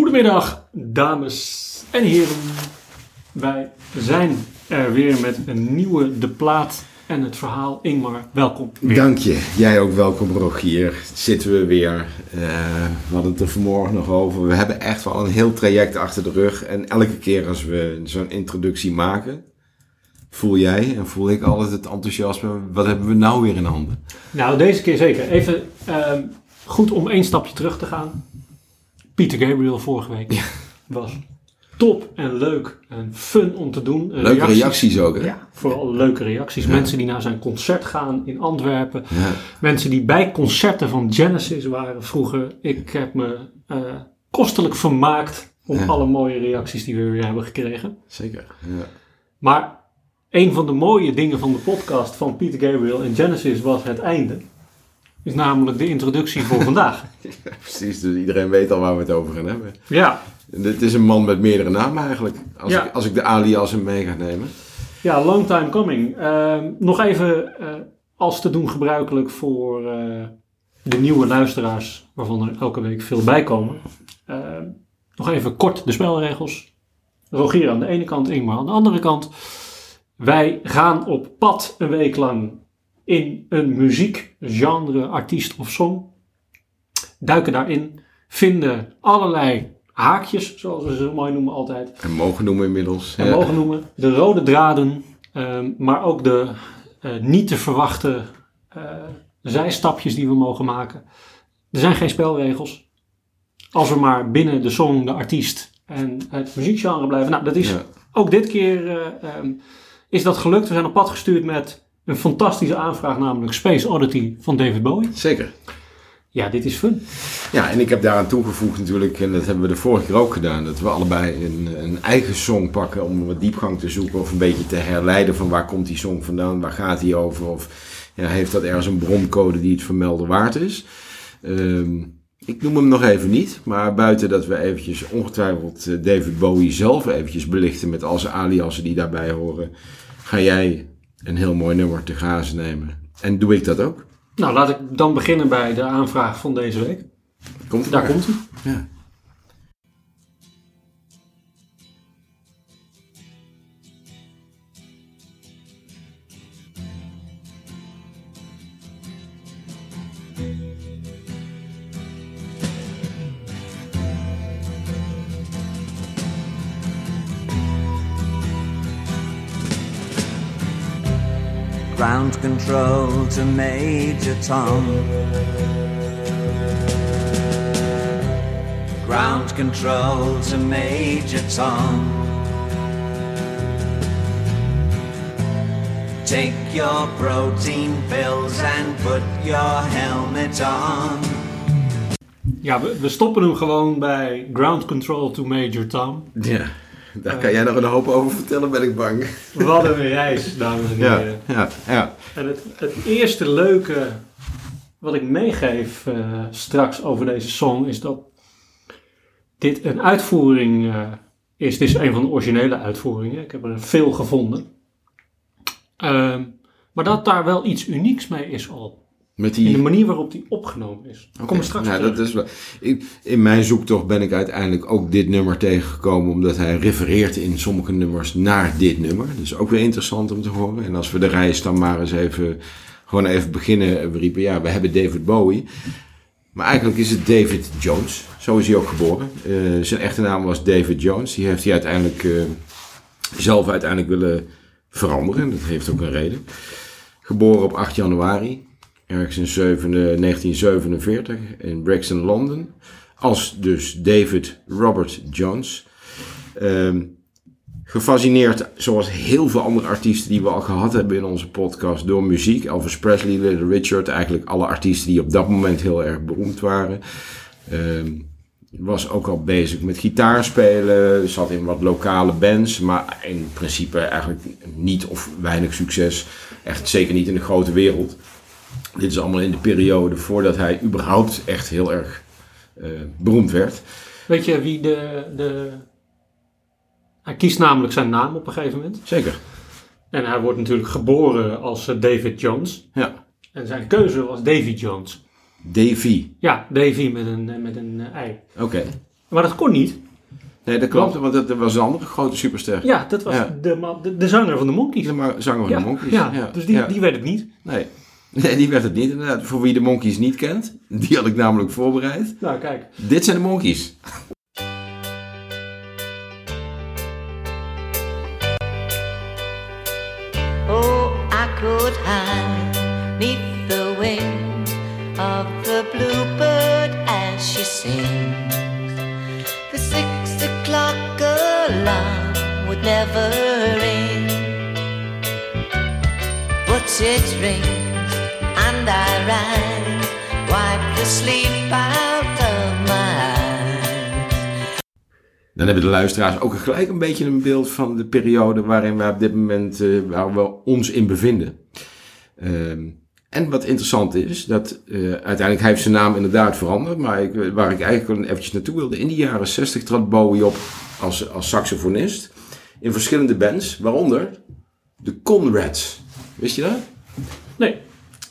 Goedemiddag, dames en heren. Wij zijn er weer met een nieuwe De Plaat en het verhaal. Ingmar, welkom. Weer. Dank je. Jij ook welkom, Rogier. Zitten we weer. Eh, we hadden het er vanmorgen nog over. We hebben echt wel een heel traject achter de rug. En elke keer als we zo'n introductie maken, voel jij en voel ik altijd het enthousiasme. Wat hebben we nou weer in handen? Nou, deze keer zeker. Even ehm, goed om één stapje terug te gaan. Pieter Gabriel vorige week was top en leuk en fun om te doen. Leuke reacties, ook, hè? Ja, vooral leuke reacties. Ja. Mensen die naar zijn concert gaan in Antwerpen. Ja. Mensen die bij concerten van Genesis waren vroeger. Ik heb me eh, kostelijk vermaakt om Ja. alle mooie reacties die we weer hebben gekregen. Zeker. Ja. Maar een van de mooie dingen van de podcast van Peter Gabriel en Genesis was het einde. Is namelijk de introductie voor vandaag. Precies, dus iedereen weet al waar we het over gaan hebben. Ja, Dit is een man met meerdere namen eigenlijk. Als, Ja. ik, als ik de alias hem mee ga nemen. ja long time coming. Ehm, nog even eh, als te doen gebruikelijk voor eh, de nieuwe luisteraars, waarvan er elke week veel bij komen. Ehm, nog even kort de spelregels. Rogier aan de ene kant, Ingmar aan de andere kant. Wij gaan op pad een week lang in een muziekgenre, artiest of song. Duiken daarin, vinden allerlei haakjes, zoals we ze zo mooi noemen altijd. En mogen noemen inmiddels. En Ja. mogen noemen. De rode draden, ehm, maar ook de eh, niet te verwachten eh, zijstapjes die we mogen maken. Er zijn geen spelregels. Als we maar binnen de song, de artiest en het muziekgenre blijven. Nou, dat is Ja. ook dit keer eh, ehm, is dat gelukt. We zijn op pad gestuurd met een fantastische aanvraag, namelijk Space Oddity van David Bowie. Zeker. Ja, dit is fun. Ja, en ik heb daaraan toegevoegd natuurlijk, en dat hebben we de vorige keer ook gedaan, dat we allebei een, een eigen song pakken om wat diepgang te zoeken of een beetje te herleiden van waar komt die song vandaan, waar gaat die over of ja, heeft dat ergens een broncode die het vermelden waard is. Ehm, ik noem hem nog even niet, maar buiten dat we eventjes ongetwijfeld eh, David Bowie zelf eventjes belichten met al zijn aliasen die daarbij horen, ga jij een heel mooi nummer te grazen nemen. En doe ik dat ook? Nou, laat ik dan beginnen bij de aanvraag van deze week. Komt Daar maar. komt hij. Ja. Ground control to Major Tom. Ground control to Major Tom. Take your protein pills and put your helmet on. Ja, we, we stoppen hem gewoon bij Ground Control to Major Tom. Ja, daar kan jij nog een hoop over vertellen, ben ik bang. Wat een reis, dames en Ja, heren. ja, ja. En het, het eerste leuke wat ik meegeef eh, straks over deze song is dat dit een uitvoering eh, is. Dit is een van de originele uitvoeringen. Ik heb er veel gevonden. Ehm, maar dat daar wel iets unieks mee is al. Met In de die... manier waarop die opgenomen is. Daar Oké, kom ik straks nou, dat is wel... in, in mijn zoektocht ben ik uiteindelijk ook dit nummer tegengekomen, omdat hij refereert in sommige nummers naar dit nummer. Dus ook weer interessant om te horen. En als we de reis dan maar eens even, gewoon even beginnen, we riepen, ja, we hebben David Bowie. Maar eigenlijk is het David Jones. Zo is hij ook geboren. Eh, zijn echte naam was David Jones. Die heeft hij uiteindelijk eh, zelf uiteindelijk willen veranderen. Dat heeft ook een reden. Geboren op 8 januari, ergens in 7, eh, 1947 in Brixton, Londen. Als dus David Robert Jones. Ehm, gefascineerd, zoals heel veel andere artiesten die we al gehad hebben in onze podcast, door muziek. Elvis Presley, Little Richard, eigenlijk alle artiesten die op dat moment heel erg beroemd waren. Ehm, was ook al bezig met gitaarspelen, zat in wat lokale bands, maar in principe eigenlijk niet of weinig succes. Echt zeker niet in de grote wereld. Dit is allemaal in de periode voordat hij überhaupt echt heel erg eh, beroemd werd. Weet je wie de, de... Hij kiest namelijk zijn naam op een gegeven moment. Zeker. En hij wordt natuurlijk geboren als eh, David Jones. Ja. En zijn keuze was Davy Jones. Davy. Ja, Davy met een, met een eh, ei. Oké. Maar dat kon niet. Nee, dat klopt, want dat, was een andere grote superster. Ja, dat was Ja. De, de, de zanger van de Monkeys. De zanger van ja, de Monkeys. ja, dus die, ja. die werd het niet. Nee. nee, die werd het niet inderdaad. Voor wie de Monkeys niet kent, die had ik namelijk voorbereid. Nou, kijk. Dit zijn de Monkeys. Oh, I could hide neath the wing of the bluebird as she sings. The six o'clock alarm would never ring, but it rings sleep out of my eyes. Dan hebben de luisteraars ook gelijk een beetje een beeld van de periode waarin we op dit moment eh, waar we ons in bevinden. Ehm, en wat interessant is, dat eh, uiteindelijk hij heeft zijn naam inderdaad veranderd, maar ik, waar ik eigenlijk wel eventjes naartoe wilde, in de jaren 60 trad Bowie op als, als saxofonist in verschillende bands, waaronder de Conrads. Wist je dat? Nee,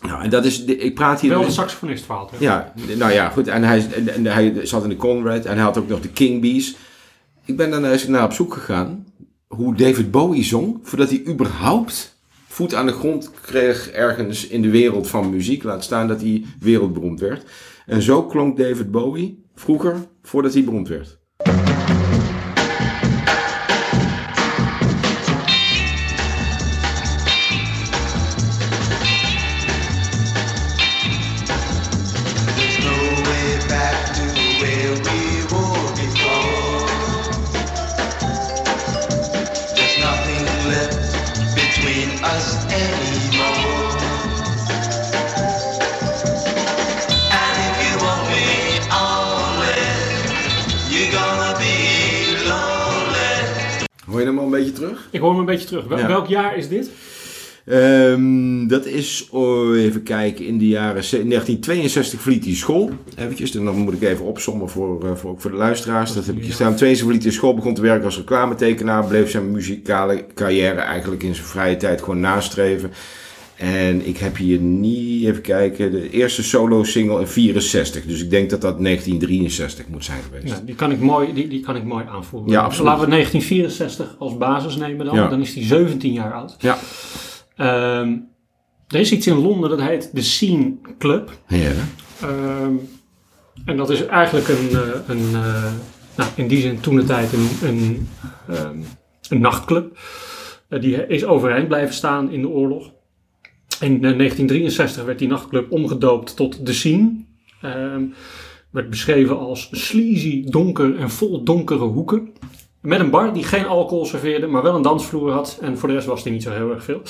Nou, en dat is, ik praat hier... wel een saxofonist verhaal. Ja, nou ja, goed. En hij, en, hij zat in de Conrad en hij had ook nog de King Bees. Ik ben daar eens naar op zoek gegaan hoe David Bowie zong voordat hij überhaupt voet aan de grond kreeg ergens in de wereld van muziek. Laat staan dat hij wereldberoemd werd. En zo klonk David Bowie vroeger voordat hij beroemd werd. Terug? Ik hoor hem een beetje terug. Wel- Ja. Welk jaar is dit? Ehm, dat is, oh, even kijken, in de jaren ze- 1962 verliet hij school. Eventjes, en dan moet ik even opzommen voor, eh, voor, ook voor de luisteraars. Dat heb ik hier staan. 22 verliet hij school, begon te werken als reclametekenaar. Bleef zijn muzikale carrière eigenlijk in zijn vrije tijd gewoon nastreven. En ik heb hier niet, even kijken, de eerste solo single in 64. Dus ik denk dat dat 1963 moet zijn geweest. Ja, die, kan ik mooi, die, die kan ik mooi aanvoeren. Ja, absoluut. Laten we 1964 als basis nemen dan. Ja. Dan is hij 17 jaar oud. Ja. Ehm, er is iets in Londen dat heet de Scene Club. Ja. Ehm, en dat is eigenlijk een, eh, een eh, nou, in die zin toen de tijd een, een, ehm, een nachtclub. Eh, die is overeind blijven staan in de oorlog. In eh, 1963 werd die nachtclub omgedoopt tot The Scene. Ehm, werd beschreven als sleazy, donker en vol donkere hoeken. Met een bar die geen alcohol serveerde, maar wel een dansvloer had. En voor de rest was die niet zo heel erg veel.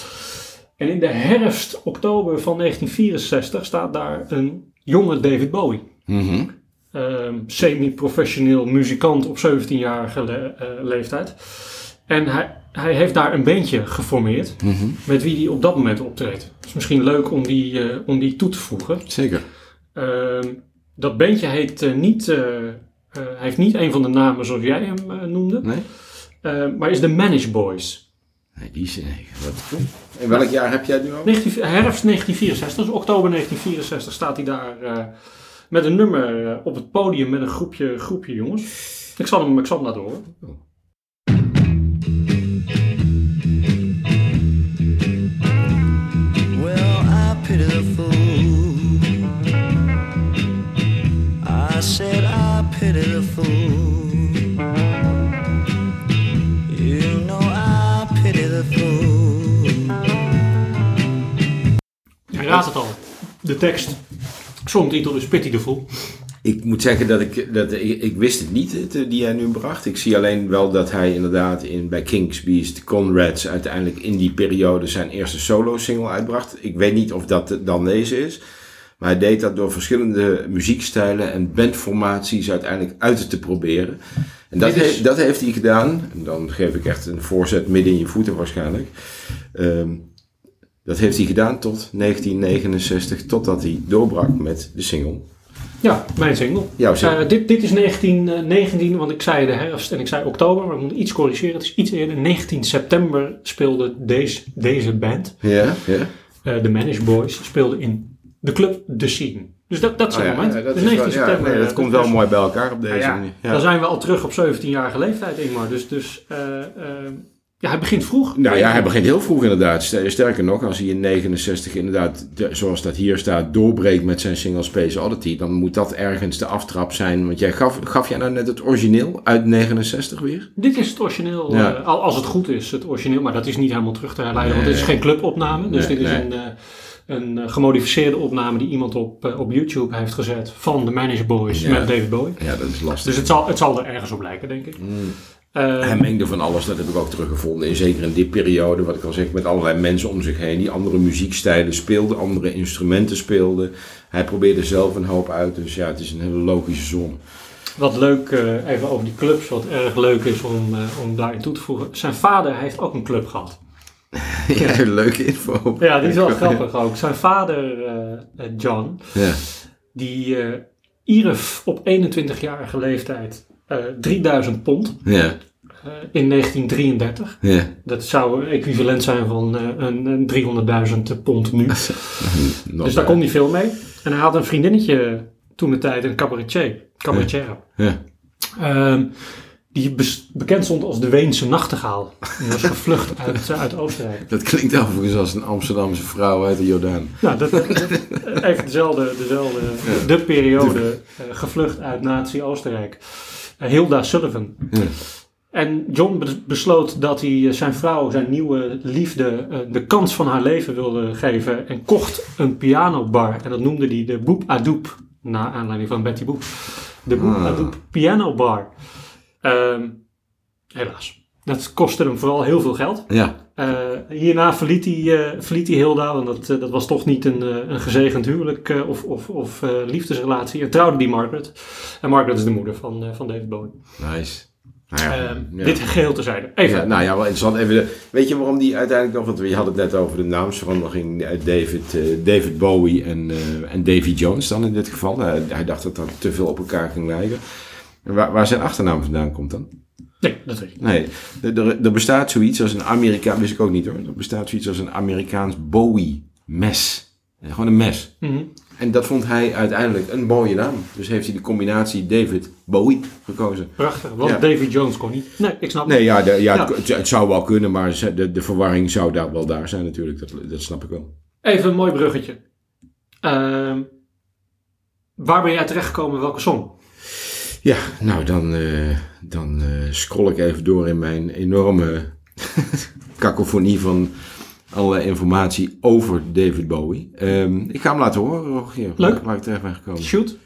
En in de herfst, oktober van 1964 staat daar een jonge David Bowie. Mhm. Ehm, semi-professioneel muzikant op 17-jarige le- eh, leeftijd. En hij, hij heeft daar een bandje geformeerd Mhm. met wie hij op dat moment optreedt. Het is misschien leuk om die, eh, om die toe te voegen. Zeker. Ehm, dat bandje heet eh, niet, eh, eh, hij heeft niet een van de namen zoals jij hem eh, noemde, Nee? eh, maar is de Manage Boys. Nee, die is... Nee, wat? In welk jaar heb jij het nu over? 19, herfst 1964, dus oktober 1964 staat hij daar eh, met een nummer op het podium met een groepje, groepje jongens. Ik zal hem, ik zal hem laten horen. Raadt het al. De tekst. Songtitel is Pity the Fool. Ik moet zeggen dat ik, dat ik, ik wist het niet, het, eh, die hij nu bracht. Ik zie alleen wel dat hij inderdaad in, bij King's Beast, Conrads, uiteindelijk in die periode zijn eerste solo-single uitbracht. Ik weet niet of dat dan deze is. Maar hij deed dat door verschillende muziekstijlen en bandformaties uiteindelijk uit te proberen. En dat, is- dat heeft hij gedaan. En dan geef ik echt een voorzet midden in je voeten waarschijnlijk. Ehm, dat heeft hij gedaan tot 1969, totdat hij doorbrak met de single. Ja, mijn single. Jouw single. Eh, dit, dit is 1919, want ik zei de herfst en ik zei oktober, maar ik moet iets corrigeren. Het is iets eerder. 19 september speelde deze, deze band, Ja, ja. eh, de Manage Boys, speelde in de club The Scene. Dus dat, dat is Oh het ja, moment. ja, dat dus is 19 wel- ja, september. nee, dat eh, komt wel mooi bij elkaar op deze manier. Ja. Dan zijn we al terug op 17-jarige leeftijd, Ingmar. Dus, dus eh, eh, ja, hij begint vroeg. Nou ja, hij begint heel vroeg inderdaad. Ster- Sterker nog, als hij in 69 inderdaad, de- zoals dat hier staat, doorbreekt met zijn single Space Oddity, dan moet dat ergens de aftrap zijn. Want jij gaf, gaf jij nou net het origineel uit 69 weer? Dit is het origineel, Ja. eh, al- als het goed is, het origineel. Maar dat is niet helemaal terug te herleiden, want dit is geen clubopname. Dus Nee, dit is nee. een, eh, een eh, gemodificeerde opname die iemand op, op YouTube heeft gezet van de Manager Boys Ja. met David Bowie. Ja, dat is lastig. Dus het zal, het zal er ergens op lijken, denk ik. Eh, Hij mengde van alles, dat heb ik ook teruggevonden. En zeker in die periode, wat ik al zeg, met allerlei mensen om zich heen. Die andere muziekstijlen speelden, andere instrumenten speelden. Hij probeerde zelf een hoop uit. Dus ja, het is een hele logische zon. Wat leuk, eh, even over die clubs, wat erg leuk is om, eh, om daarin toe te voegen. Zijn vader heeft ook een club gehad. Ja, leuke info. Ja, die is wel grappig ook. Zijn vader, John, Ja. die ierf op 21-jarige leeftijd 3000 pond Ja, eh, in 1933. ja. Dat zou equivalent zijn van eh, een, een 300.000 pond nu. Dus daar kon hij veel mee. En hij had een vriendinnetje toen de tijd, een cabaretier. cabaretier. Ja. Ehm, die bekend stond als de Weense nachtegaal. Die was gevlucht uit, uit Oostenrijk. Dat klinkt overigens als een Amsterdamse vrouw uit de Jordaan. Nou, dat, dat- even dezelfde, dezelfde de periode eh, gevlucht uit Nazi-Oostenrijk. Hilda Sullivan. Ja. En John bes- besloot dat hij eh, zijn vrouw, zijn nieuwe liefde, eh, de kans van haar leven wilde geven. En kocht een pianobar. En dat noemde hij de Boep Adoep. Naar aanleiding van Betty Boep. De Boep Ah. Adoep Piano Bar. Ehm, helaas. Dat kostte hem vooral heel veel geld. Ja, hierna verliet hij, eh, verliet hij Hilda, want dat, eh, dat was toch niet een, eh, een gezegend huwelijk eh, of, of, of eh, liefdesrelatie. En trouwde die Margaret. En Margaret is de moeder van, eh, van David Bowie. nice. Nou ja, Ehm, ja. Dit geheel terzijde. Even. Ja, nou ja, wel interessant. Even de, weet je waarom die uiteindelijk nog, want je had het net over de naamsverandering uit David, eh, David Bowie en, eh, en Davy Jones dan in dit geval. Hij, dacht dat dat te veel op elkaar ging lijken. En Waar, waar zijn achternaam vandaan komt dan? Nee, dat weet ik niet. Nee, er, er, er bestaat zoiets als een Amerikaan, wist ik ook niet hoor. Er bestaat zoiets als een Amerikaans Bowie-mes. Gewoon een mes. Mhm. En dat vond hij uiteindelijk een mooie naam. Dus heeft hij de combinatie David Bowie gekozen. Prachtig, want Ja. David Jones kon niet. Nee, ik snap Nee, het. ja, de, ja, Ja. Het, het zou wel kunnen, maar de, de verwarring zou daar wel daar zijn natuurlijk. Dat, dat snap ik wel. Even een mooi bruggetje. Ehm, waar ben jij terechtgekomen? Welke song? Ja, nou dan, eh, dan eh, scroll ik even door in mijn enorme kakofonie van allerlei informatie over David Bowie. Ehm, ik ga hem laten horen, Rogier. Leuk. Waar, waar ik terecht ben gekomen. Shoot.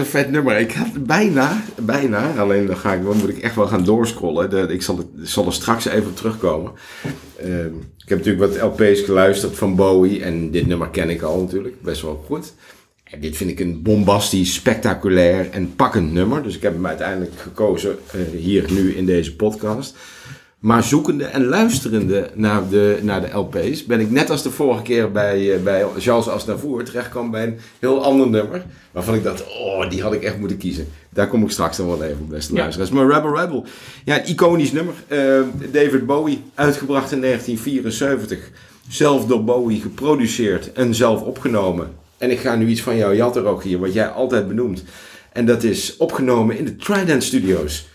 Een vet nummer. Ik had bijna, bijna, alleen dan, ga ik, moet ik echt wel gaan doorscrollen. Ik zal, het, zal er straks even op terugkomen. Ehm, ik heb natuurlijk wat LP's geluisterd van Bowie. En dit nummer ken ik al natuurlijk, best wel goed. En dit vind ik een bombastisch, spectaculair en pakkend nummer. Dus ik heb hem uiteindelijk gekozen eh, hier nu in deze podcast. Maar zoekende en luisterende naar de, naar de LP's ben ik net als de vorige keer bij, eh, bij Charles Aznavour terechtkwam bij een heel ander nummer. Waarvan ik dacht, oh, die had ik echt moeten kiezen. Daar kom ik straks dan wel even op, beste Ja. luisteraars. Maar Rebel Rebel, ja, een iconisch nummer. Eh, David Bowie, uitgebracht in 1974. Zelf door Bowie geproduceerd en zelf opgenomen. En ik ga nu iets van jou jatten ook hier, wat jij altijd benoemt. En dat is opgenomen in de Trident Studios.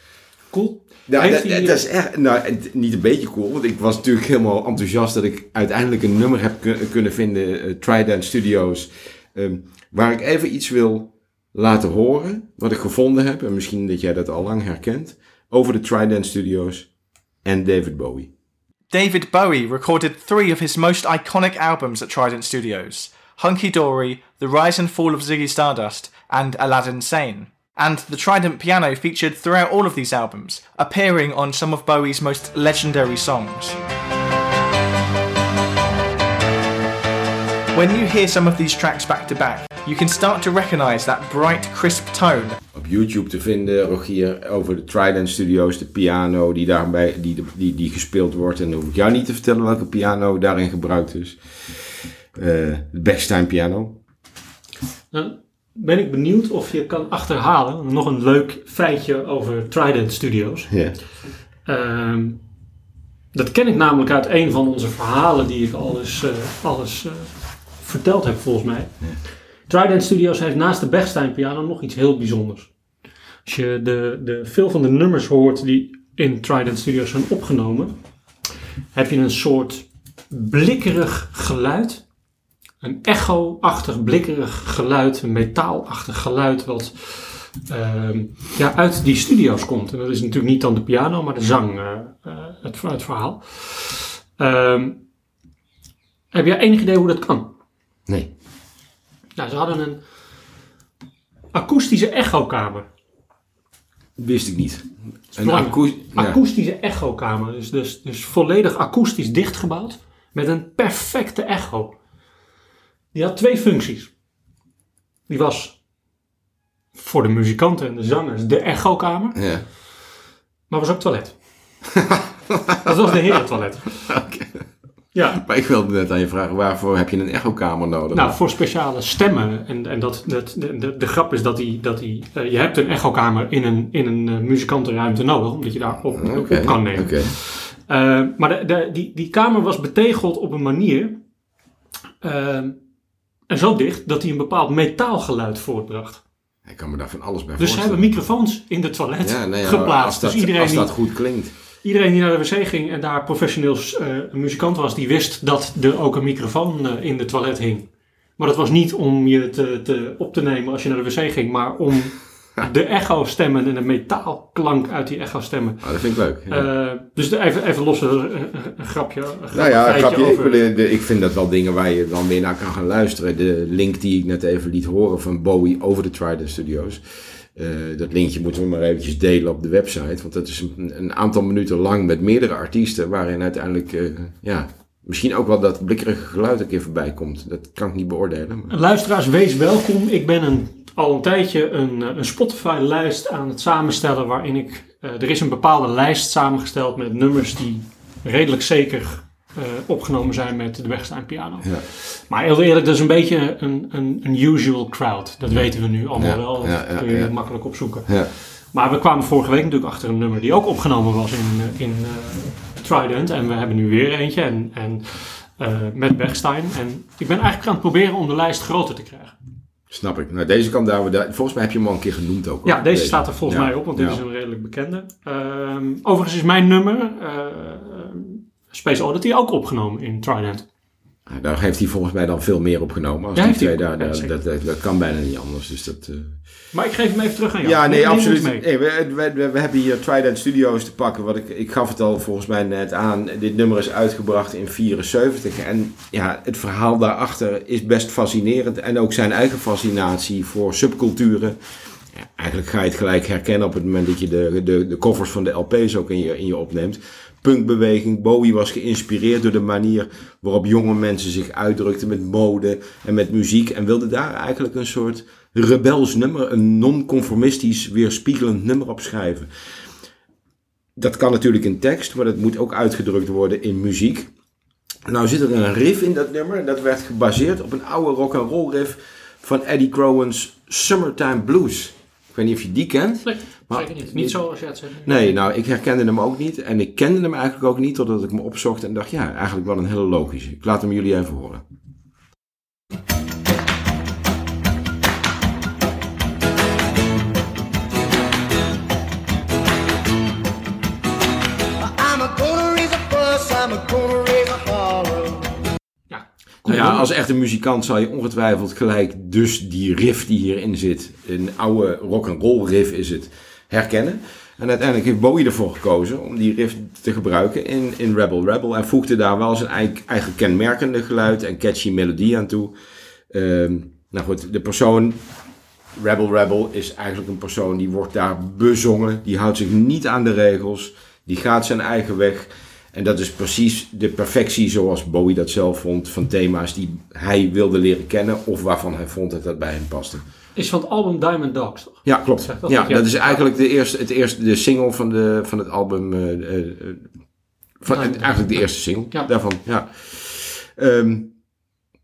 Cool. Heeft dat, is echt, nou, niet een beetje cool, want ik was natuurlijk helemaal enthousiast dat ik uiteindelijk een nummer heb kun- kunnen vinden, eh, Trident Studios, ehm, waar ik even iets wil laten horen, wat ik gevonden heb, en misschien dat jij dat al lang herkent, over de Trident Studios en David Bowie. David Bowie recorded three of his most iconic albums at Trident Studios Hunky Dory, The Rise and Fall of Ziggy Stardust, and Aladdin Sane. And the Trident piano featured throughout all of these albums, appearing on some of Bowie's most legendary songs. When you hear some of these tracks back to back, you can start to recognize that bright, crisp tone Op YouTube te vinden, Rogier, over de Trident Studios, de piano die daarbij die, die, die gespeeld wordt. En dan hoef ik jou niet te vertellen welke piano daarin gebruikt is. Eh, de Bechstein piano. Dan ben ik benieuwd of je kan achterhalen, nog een leuk feitje over Trident Studios. Ja. Ehm, dat ken ik namelijk uit een van onze verhalen die ik al eens, eh, al eens eh, verteld heb volgens mij. Trident Studios heeft naast de Bechstein piano nog iets heel bijzonders. Als je de, de, veel van de nummers hoort die in Trident Studios zijn opgenomen, heb je een soort blikkerig geluid. Een echo-achtig blikkerig geluid, een metaalachtig geluid wat ehm, ja, uit die studio's komt. En dat is natuurlijk niet dan de piano, maar de zang, eh, eh, het, het verhaal. Ehm, heb jij enig idee hoe dat kan? Nee. Nou, ze hadden een akoestische echokamer. Wist ik niet. Een belangrijk. akoes- ja. Akoestische echokamer. Dus, dus, dus volledig akoestisch dichtgebouwd. Met een perfecte echo. Die had twee functies. Die was voor de muzikanten en de zangers de echokamer. Ja. Maar was ook toilet. dat was de herentoilet. Ja, Maar ik wilde net aan je vragen, waarvoor heb je een echokamer nodig? Nou, voor speciale stemmen. En, en dat, dat, de, de, de grap is dat, die, dat die, eh, je hebt een echokamer in een, in een eh, muzikantenruimte nodig, omdat je daar op, op kan nemen. Eh, maar de, de, die, die kamer was betegeld op een manier, eh, en zo dicht, dat hij een bepaald metaalgeluid voortbracht. Ik kan me daar van alles bij Dus ze hebben voorstellen. microfoons in de toilet ja, nee, geplaatst. Als dat, dus iedereen als dat goed klinkt. Iedereen die naar de wc ging en daar professioneel een muzikant was, die wist dat er ook een microfoon eh, in de toilet hing. Maar dat was niet om je te, te, op te nemen als je naar de wc ging, maar om de echo-stemmen en de metaalklank uit die echo-stemmen. Oh, dat vind ik leuk. Ja. Eh, dus de- even, even los, eh, een, een, een grapje. Een nou ja, feitje grapje, ik, over- bedoel, de- ik vind dat wel dingen waar je dan weer naar kan gaan luisteren. De link die ik net even liet horen van Bowie over de Trident Studios. eh, dat linkje moeten we maar eventjes delen op de website. Want dat is een, een aantal minuten lang met meerdere artiesten. Waarin uiteindelijk, eh, ja, misschien ook wel dat blikkerige geluid een keer voorbij komt. Dat kan ik niet beoordelen. maar- Luisteraars, wees welkom. Ik ben een, al een tijdje een, eh, een Spotify-lijst aan het samenstellen waarin ik... eh, er is een bepaalde lijst samengesteld met nummers die redelijk zeker eh, opgenomen zijn met de Wegstein piano. Ja. Maar heel eerlijk, dat is een beetje een, een, een usual crowd. Dat weten we nu allemaal Ja, wel. Dat ja, kun je makkelijk opzoeken. Ja. Maar we kwamen vorige week natuurlijk achter een nummer die ook opgenomen was in, in Trident. En we hebben nu weer eentje en, en, eh, met Bergstein. En ik ben eigenlijk aan het proberen om de lijst groter te krijgen. Snap ik. Nou, deze kan daar, volgens mij heb je hem al een keer genoemd ook. Ja, deze staat er volgens Ja. mij op, want dit Ja. is een redelijk bekende. Ehm, overigens is mijn nummer, eh, Space Oddity, ook opgenomen in Trident. Nou, daar heeft hij volgens mij dan veel meer opgenomen. Als Ja, die twee daar, dat, dat, dat kan bijna niet anders. Dus dat, eh, Maar ik geef hem even terug aan jou. Ja, nee, absoluut. mee. Nee, we, we, we, we hebben hier Trident Studios te pakken. Wat ik, ik gaf het al volgens mij net aan. Dit nummer is uitgebracht in 74. En ja, het verhaal daarachter is best fascinerend. En ook zijn eigen fascinatie voor subculturen. Ja, eigenlijk ga je het gelijk herkennen op het moment dat je de, de, de covers van de LP's ook in je, in je opneemt. Punkbeweging. Bowie was geïnspireerd door de manier waarop jonge mensen zich uitdrukten met mode en met muziek. En wilde daar eigenlijk een soort rebels nummer, een non-conformistisch weerspiegelend nummer op schrijven. Dat kan natuurlijk in tekst, maar dat moet ook uitgedrukt worden in muziek. Nou zit er een riff in dat nummer en dat werd gebaseerd op een oude rock and roll riff van Eddie Crowan's Summertime Blues. Ik weet niet of je die kent. Nee, Maar- zeker niet. Niet zoals je het zegt. Nee, nou, ik herkende hem ook niet. En ik kende hem eigenlijk ook niet, totdat ik hem opzocht en dacht, ja, eigenlijk wel een hele logische. Ik laat hem jullie even horen. Nou ja, als echte muzikant zal je ongetwijfeld gelijk dus die riff die hierin zit, een oude rock and roll riff is het, herkennen. En uiteindelijk heeft Bowie ervoor gekozen om die riff te gebruiken in, in Rebel Rebel. En voegde daar wel zijn eigen, kenmerkende geluid en catchy melodie aan toe. Ehm, nou goed, de persoon Rebel Rebel is eigenlijk een persoon die wordt daar bezongen. Die houdt zich niet aan de regels. Die gaat zijn eigen weg. En dat is precies de perfectie zoals Bowie dat zelf vond van thema's die hij wilde leren kennen of waarvan hij vond dat dat bij hem paste. Is van het album Diamond Dogs, toch? Ja, klopt. Dat ja, dat is eigenlijk de eerste, het eerste, de single van, de, van het album. eh, eh, eh, van, Diamond eigenlijk de eerste single Ja. daarvan. Ja. Ehm,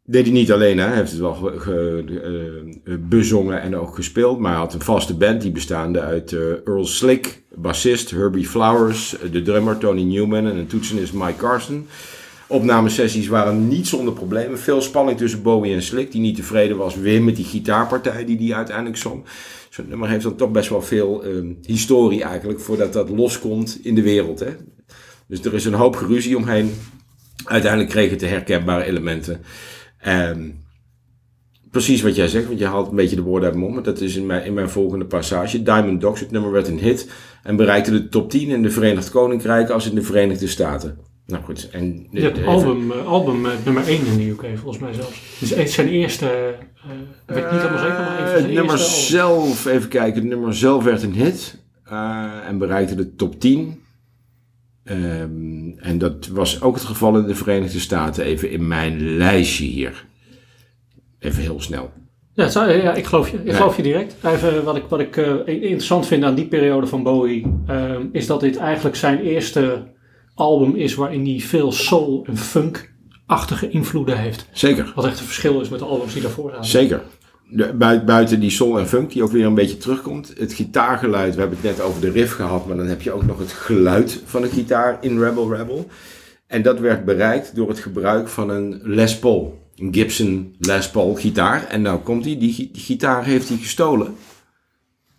deed hij niet alleen, hè. hij heeft het wel ge- ge- bezongen en ook gespeeld. Maar hij had een vaste band die bestaande uit Earl Slick, bassist Herbie Flowers, de drummer Tony Newman en een toetsenist Mike Carson. Opnamesessies waren niet zonder problemen. Veel spanning tussen Bowie en Slick, die niet tevreden was weer met die gitaarpartij die hij uiteindelijk zong. Zo'n nummer heeft dan toch best wel veel ehm, historie eigenlijk voordat dat loskomt in de wereld. Hè? Dus er is een hoop geruzie omheen. Uiteindelijk kreeg het de herkenbare elementen. Ehm, precies wat jij zegt, want je haalt een beetje de woorden uit mijn mond. Dat is in mijn, in mijn volgende passage. Diamond Dogs, het nummer werd een hit. En bereikte de top 10 in de Verenigd Koninkrijk als in de Verenigde Staten. Nou goed, en... Even- album, eh, album eh, nummer 1 in de UK, volgens mij zelfs. Dus het is zijn eerste, eh weet niet helemaal zeker, maar het nummer eerste zelf, even kijken, het nummer zelf werd een hit en bereikte de top 10. Ehm, en dat was ook het geval in de Verenigde Staten, even in mijn lijstje hier. Even heel snel. Ja, het zou- ja, ik geloof je. Ik Ja. geloof je direct. Even wat ik, wat ik interessant vind aan die periode van Bowie, ehm, is dat dit eigenlijk zijn eerste album is waarin hij veel soul en funk-achtige invloeden heeft. Zeker, Wat echt een verschil is met de albums die daarvoor zaten. zeker. De, bui- buiten die soul en funk, die ook weer een beetje terugkomt. Het gitaargeluid, we hebben het net over de riff gehad, maar dan heb je ook nog het geluid van de gitaar in Rebel Rebel. En dat werd bereikt door het gebruik van een Les Paul. Een Gibson Les Paul gitaar. En nou komt hij, die, die gitaar heeft hij gestolen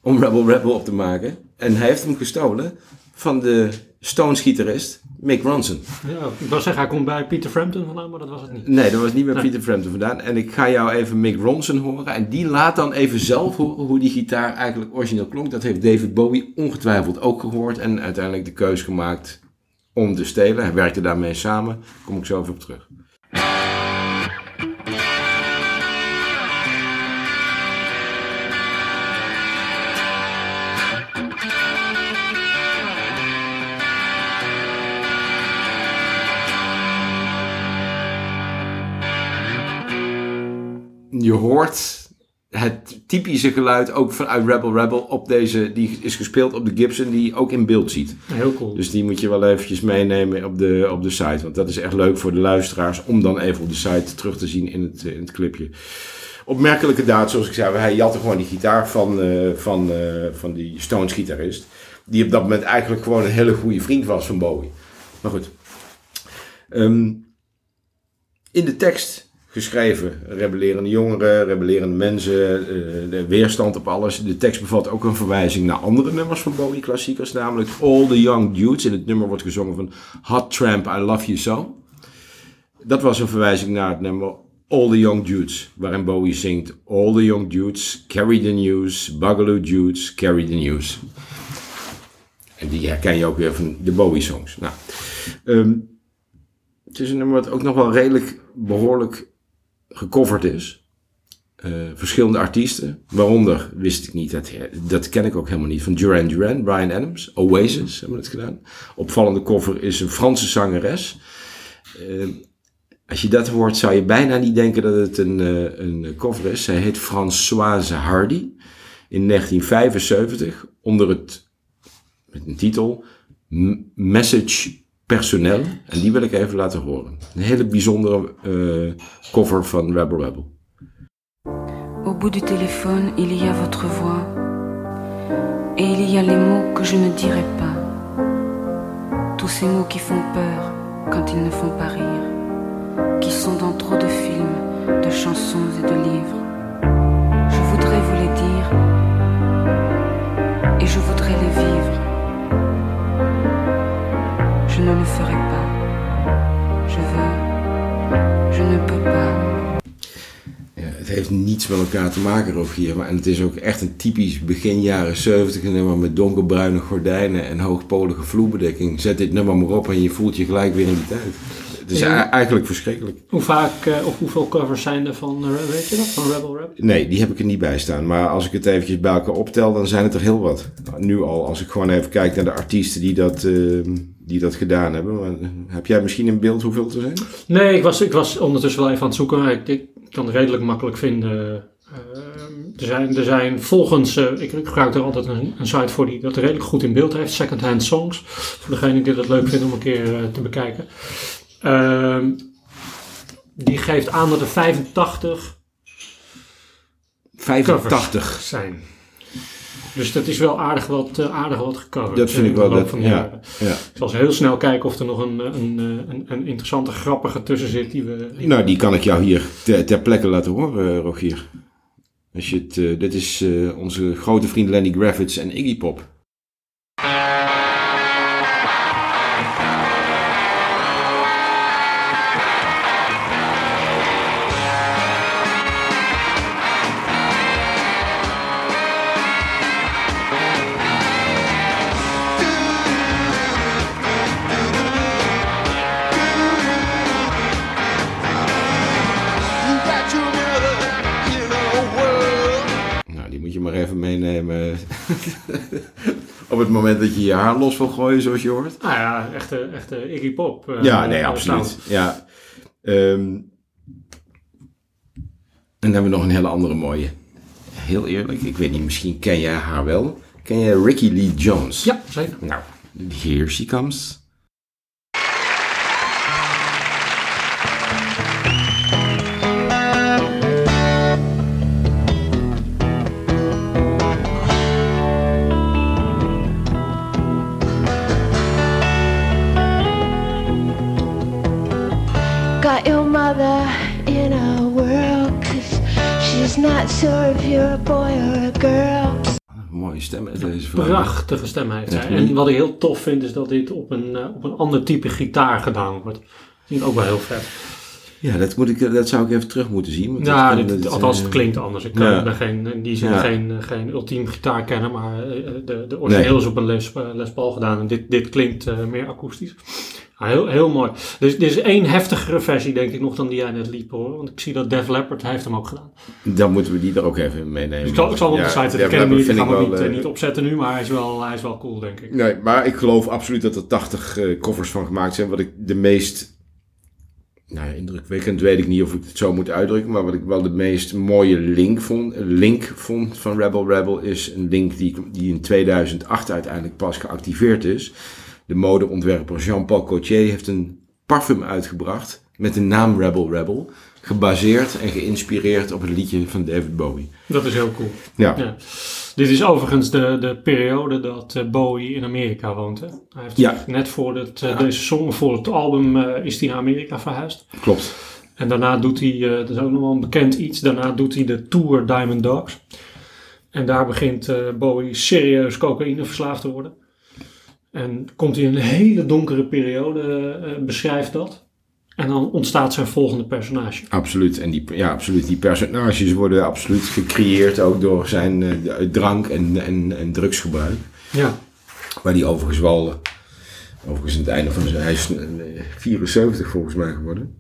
om Rebel Rebel op te maken. En hij heeft hem gestolen van de Stones-gitarist Mick Ronson. Ja, ik wil zeggen, hij komt bij Peter Frampton vandaan, maar dat was het niet. Nee, dat was niet bij Peter Frampton vandaan. En ik ga jou even Mick Ronson horen. En die laat dan even zelf horen hoe die gitaar eigenlijk origineel klonk. Dat heeft David Bowie ongetwijfeld ook gehoord. En uiteindelijk de keus gemaakt om te stelen. Hij werkte daarmee samen. Daar kom ik zo even op terug. Je hoort het typische geluid ook vanuit Rebel Rebel op deze. Die is gespeeld op de Gibson die je ook in beeld ziet. Heel cool. Dus die moet je wel eventjes meenemen op de, op de site. Want dat is echt leuk voor de luisteraars om dan even op de site terug te zien in het, in het clipje. Opmerkelijke daad, zoals ik zei. Hij jatte gewoon die gitaar van, eh, van, eh, van die Stones gitarist. Die op dat moment eigenlijk gewoon een hele goede vriend was van Bowie. Maar goed. Ehm, in de tekst geschreven. Rebellerende jongeren, rebellerende mensen, eh, de weerstand op alles. De tekst bevat ook een verwijzing naar andere nummers van Bowie klassiekers. Namelijk All the Young Dudes. In het nummer wordt gezongen van Hot Tramp, I Love You So. Dat was een verwijzing naar het nummer All the Young Dudes. Waarin Bowie zingt All the Young Dudes, Carry the News, Bugaloo Dudes, Carry the News. En die herken je ook weer van de Bowie songs. Nou, ehm, het is een nummer wat ook nog wel redelijk behoorlijk gecoverd is. Eh, verschillende artiesten, waaronder, wist ik niet, dat, dat ken ik ook helemaal niet, van Duran Duran, Brian Adams, Oasis hebben het gedaan. Opvallende cover is een Franse zangeres. Eh, als je dat hoort, zou je bijna niet denken dat het een, eh, een cover is. Zij heet Françoise Hardy in 1975 onder het, met een titel, Message Personnel. En die wil ik even laten horen. Een hele eh, cover Rebel Rebel. Au bout du téléphone, il y a votre voix. Et il y a les mots que je ne dirai pas. Tous ces mots qui font peur quand ils ne font pas rire. Qui sont dans trop de films, de chansons et de livres. Je voudrais vous les dire. Et je voudrais les vivre. Je ne le ferai pas. Je veux. Je ne peux pas. Ja, het heeft niets met elkaar te maken, Rogier. Maar, en het is ook echt een typisch begin jaren 70 nummer met donkerbruine gordijnen en hoogpolige vloerbedekking. Zet dit nummer maar op en je voelt je gelijk weer in die tijd. Het is Ja. eigenlijk verschrikkelijk. Hoe vaak eh, of hoeveel covers zijn er van, eh, weet je dat, van Rebel Rap? Nee, die heb ik er niet bij staan. Maar als ik het eventjes bij elkaar optel, dan zijn het er heel wat. Nu al, als ik gewoon even kijk naar de artiesten die dat, eh, die dat gedaan hebben. Maar, eh, heb jij misschien een beeld hoeveel er zijn? Nee, ik was, ik was ondertussen wel even aan het zoeken. Ik, ik kan het redelijk makkelijk vinden. Ehm, er, zijn, er zijn volgens, eh, ik, ik gebruik er altijd een, een site voor die dat redelijk goed in beeld heeft. Secondhand Songs. Voor degene die dat leuk vindt om een keer eh, te bekijken. Ehm, die geeft aan dat er 85 85. zijn. Dus dat is wel aardig wat, eh, aardig wat gecoverd. Dat vind in ik wel. Dat, van ja, ja. Ik zal eens heel snel kijken of er nog een, een, een, een, een interessante, grappige tussen zit. Die we, Nou, die kan ik jou hier ter, ter plekke laten horen, eh, Rogier. Als je het, eh, dit is eh, onze grote vriend Lenny Gravitz en Iggy Pop. Moet je maar even meenemen. Op het moment dat je je haar los wil gooien, zoals je hoort. Nou ja, echte, echte Iggy Pop. eh, Ja, nee, eh, absoluut. Ja. Ehm, en dan hebben we nog een hele andere mooie. Heel eerlijk, ik weet niet, misschien ken jij haar wel. Ken jij Ricky Lee Jones? Ja, zeker. Nou, here she comes. Not sure if you're a boy or a girl. Mooie stem, deze vrouw. Prachtige stem heeft zij. Ja. En wat ik heel tof vind, is dat dit op een, eh, op een ander type gitaar gedaan wordt. Dat vind ik ook wel heel vet. Ja, dat, moet ik, dat zou ik even terug moeten zien. want Ja, dat- dit, dat- althans eh, het klinkt anders. Ik kan ja. ik ben geen, in die zin Ja. geen, eh, geen ultiem gitaarkenner, maar eh, de, de origineel Nee. is op een Les, eh, Les Paul gedaan. En dit, dit klinkt eh, meer akoestisch. Ja, heel, heel mooi. Dus er is één heftigere versie, denk ik, nog dan die jij net liep hoor. Want ik zie dat Def Leppard heeft hem ook gedaan. Dan moeten we die er ook even meenemen. Dus ik zal, ik zal op de site zetten. ja, Ik ken hem niet, ik vind ga hem ook wel, niet, eh, eh, niet opzetten nu, maar hij is wel, hij is wel cool, denk ik. Nee, maar ik geloof absoluut dat er 80 eh, covers van gemaakt zijn. Wat ik de meest. Nou, ja, indrukwekkend weet ik niet of ik het zo moet uitdrukken. Maar wat ik wel de meest mooie link vond, link vond van Rebel Rebel is een link die, die in 2008 uiteindelijk pas geactiveerd is. De modeontwerper Jean-Paul Gaultier heeft een parfum uitgebracht met de naam Rebel Rebel. Gebaseerd en geïnspireerd op het liedje van David Bowie. Dat is heel cool. Ja, Ja. Dit is overigens de, de periode dat eh, Bowie in Amerika woont. Hè? Hij heeft Ja. net voor het, eh, deze song, voor het album, eh, is hij naar Amerika verhuisd. klopt. En daarna doet hij, dat is ook nog wel een bekend iets, daarna doet hij de Tour Diamond Dogs. En daar begint Bowie serieus cocaïne verslaafd te worden. En komt hij in een hele donkere periode, eh, beschrijft dat. En dan ontstaat zijn volgende personage. Absoluut. En die, ja, absoluut. die personages worden absoluut gecreëerd ook door zijn eh, drank- en, en, en drugsgebruik. Ja, Waar die overigens wel, eh, overigens het einde van zijn, hij is eh, 74 volgens mij geworden.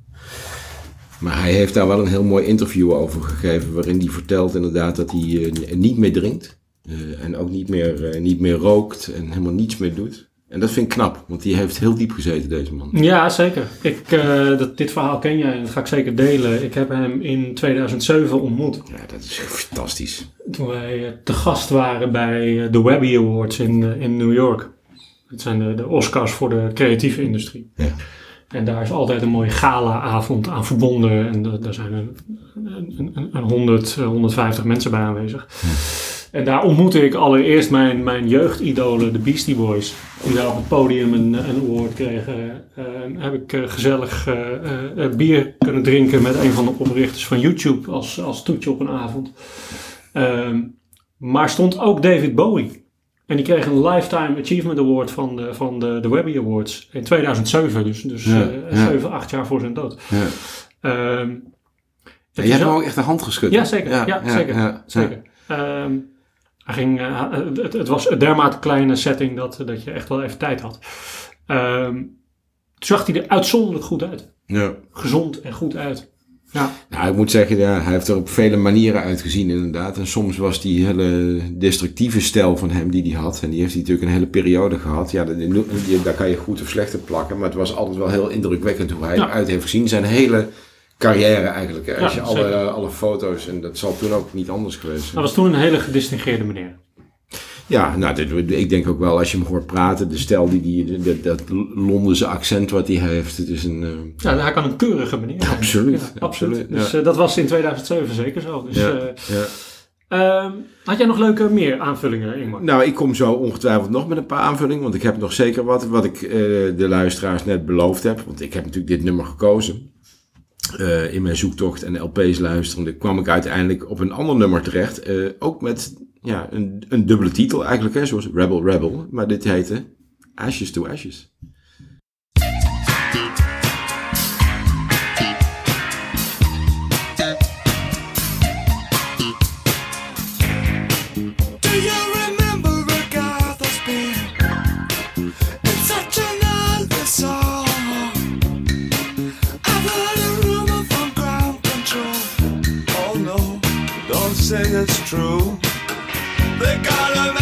Maar hij heeft daar wel een heel mooi interview over gegeven, waarin hij vertelt inderdaad dat hij niet meer drinkt. Eh, en ook niet meer, eh, niet meer rookt en helemaal niets meer doet. En dat vind ik knap, want die heeft heel diep gezeten, deze man. Ja, zeker. Ik, eh, dat, dit verhaal ken jij en dat ga ik zeker delen. Ik heb hem in 2007 ontmoet. Ja, dat is fantastisch. Toen wij te gast waren bij de Webby Awards in, in New York. Het zijn de, de Oscars voor de creatieve industrie. Ja. En daar is altijd een mooie gala-avond aan verbonden. En da- daar zijn een, een, een, een 100, eh, 150 mensen bij aanwezig. En daar ontmoette ik allereerst mijn, mijn jeugdidolen, de Beastie Boys. Die daar op het podium een, een award kregen. Eh, heb ik eh, gezellig eh, bier kunnen drinken met een van de oprichters van YouTube als, als toetje op een avond. Ehm, maar stond ook David Bowie. En die kreeg een Lifetime Achievement Award van de, van de, de Webby Awards in 2007. Dus, dus Ja, eh, ja. 7, 8 jaar voor zijn dood. Ja. Ehm, je hebt hem ook echt de hand geschud. Ja, zeker. Ja, zeker. ja, zeker. Ehm, hij ging, eh, het, het was een dermate kleine setting dat, dat je echt wel even tijd had. Toen zag hij er uitzonderlijk goed uit. Ja. Gezond en goed uit. Ja, Nou, ik moet zeggen, ja, hij heeft er op vele manieren uitgezien inderdaad. En soms was die hele destructieve stijl van hem die hij had. En die heeft hij natuurlijk een hele periode gehad. Ja, dat- die- daar kan je goed of slecht op plakken. Maar het was altijd wel heel indrukwekkend hoe hij Ja. eruit heeft gezien. Zijn hele carrière eigenlijk. Als Ja, je alle, alle foto's, en dat zal toen ook niet anders geweest zijn. dat was toen een hele gedistingeerde meneer. Ja, nou, dit- ik denk ook wel als je hem hoort praten, de stijl die die, dat, dat Londense accent wat hij heeft. Het is een... eh, Ja, hij kan een keurige meneer zijn. Absoluut, Ja, absoluut, Dus eh, dat was in 2007 zeker zo. Dus, eh, ja. ehm, had jij nog leuke meer aanvullingen, Ingmar? Nou, ik kom zo ongetwijfeld nog met een paar aanvullingen, want ik heb nog zeker wat, wat ik de luisteraars net beloofd heb. Want ik heb natuurlijk dit nummer gekozen. Eh, in mijn zoektocht en LP's luisterende kwam ik uiteindelijk op een ander nummer terecht. eh, ook met ja, een, een dubbele titel eigenlijk, hè, zoals Rebel Rebel. Maar dit heette Ashes to Ashes. Say it's true. They got a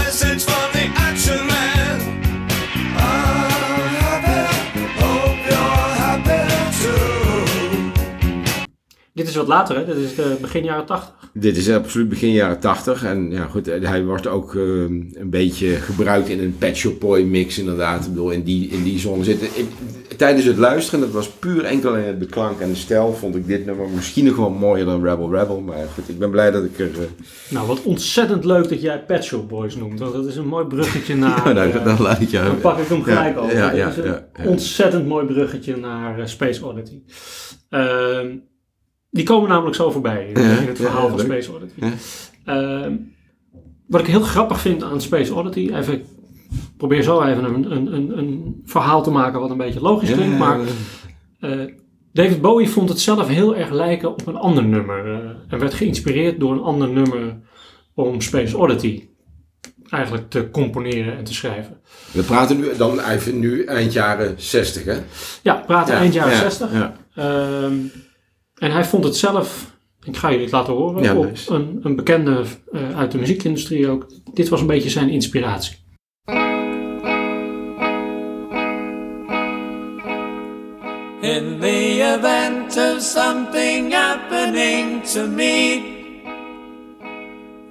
Dit is wat later, hè? Dit is de begin jaren 80. Dit is absoluut begin jaren 80. En ja, goed, hij wordt ook eh, een beetje gebruikt in een Pet Shop Boy mix inderdaad. Ik bedoel, in die, in die zone zitten. Ik- tijdens het luisteren, dat was puur enkel in de klank en de stijl, vond ik dit nummer misschien nog wel mooier dan Rebel Rebel. Maar goed, ik ben blij dat ik er... eh, Nou, wat ontzettend leuk dat jij Pet Shop Boys noemt. Want dat is een mooi bruggetje naar... ja, dan, eh, dan laat ik jou... dan pak ik hem gelijk Ja, over. ja, ja, is een ja, ontzettend mooi bruggetje naar eh, Space Oddity. Ehm, die komen namelijk zo voorbij in, Ja, in het verhaal ja, van. Space Oddity. Ja. Ehm, wat ik heel grappig vind aan Space Oddity, even, ik probeer zo even een, een, een, een verhaal te maken wat een beetje logisch klinkt, ja, maar eh, David Bowie vond het zelf heel erg lijken op een ander nummer. eh, en werd geïnspireerd door een ander nummer om Space Oddity eigenlijk te componeren en te schrijven. We praten nu dan even nu eind jaren 60, hè? Ja, we praten Ja, eind jaren ja, 60. Ja. Ehm, en hij vond het zelf, ik ga jullie het laten horen, Ja, nice. een, een bekende eh, uit de muziekindustrie ook. Dit was een beetje zijn inspiratie. In the event of something happening to me,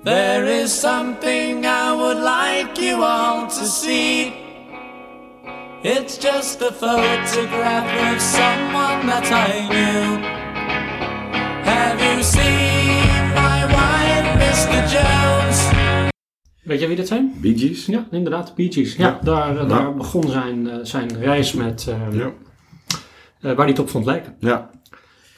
there is something I would like you all to see. It's just a photograph of someone that I knew. Weet jij wie dat zijn? Bee Gees? Ja, inderdaad, de Bee Gees. Ja, Ja. daar, eh, daar begon zijn, eh, zijn reis met ehm, Ja. eh, waar hij het op vond lijken. Ja.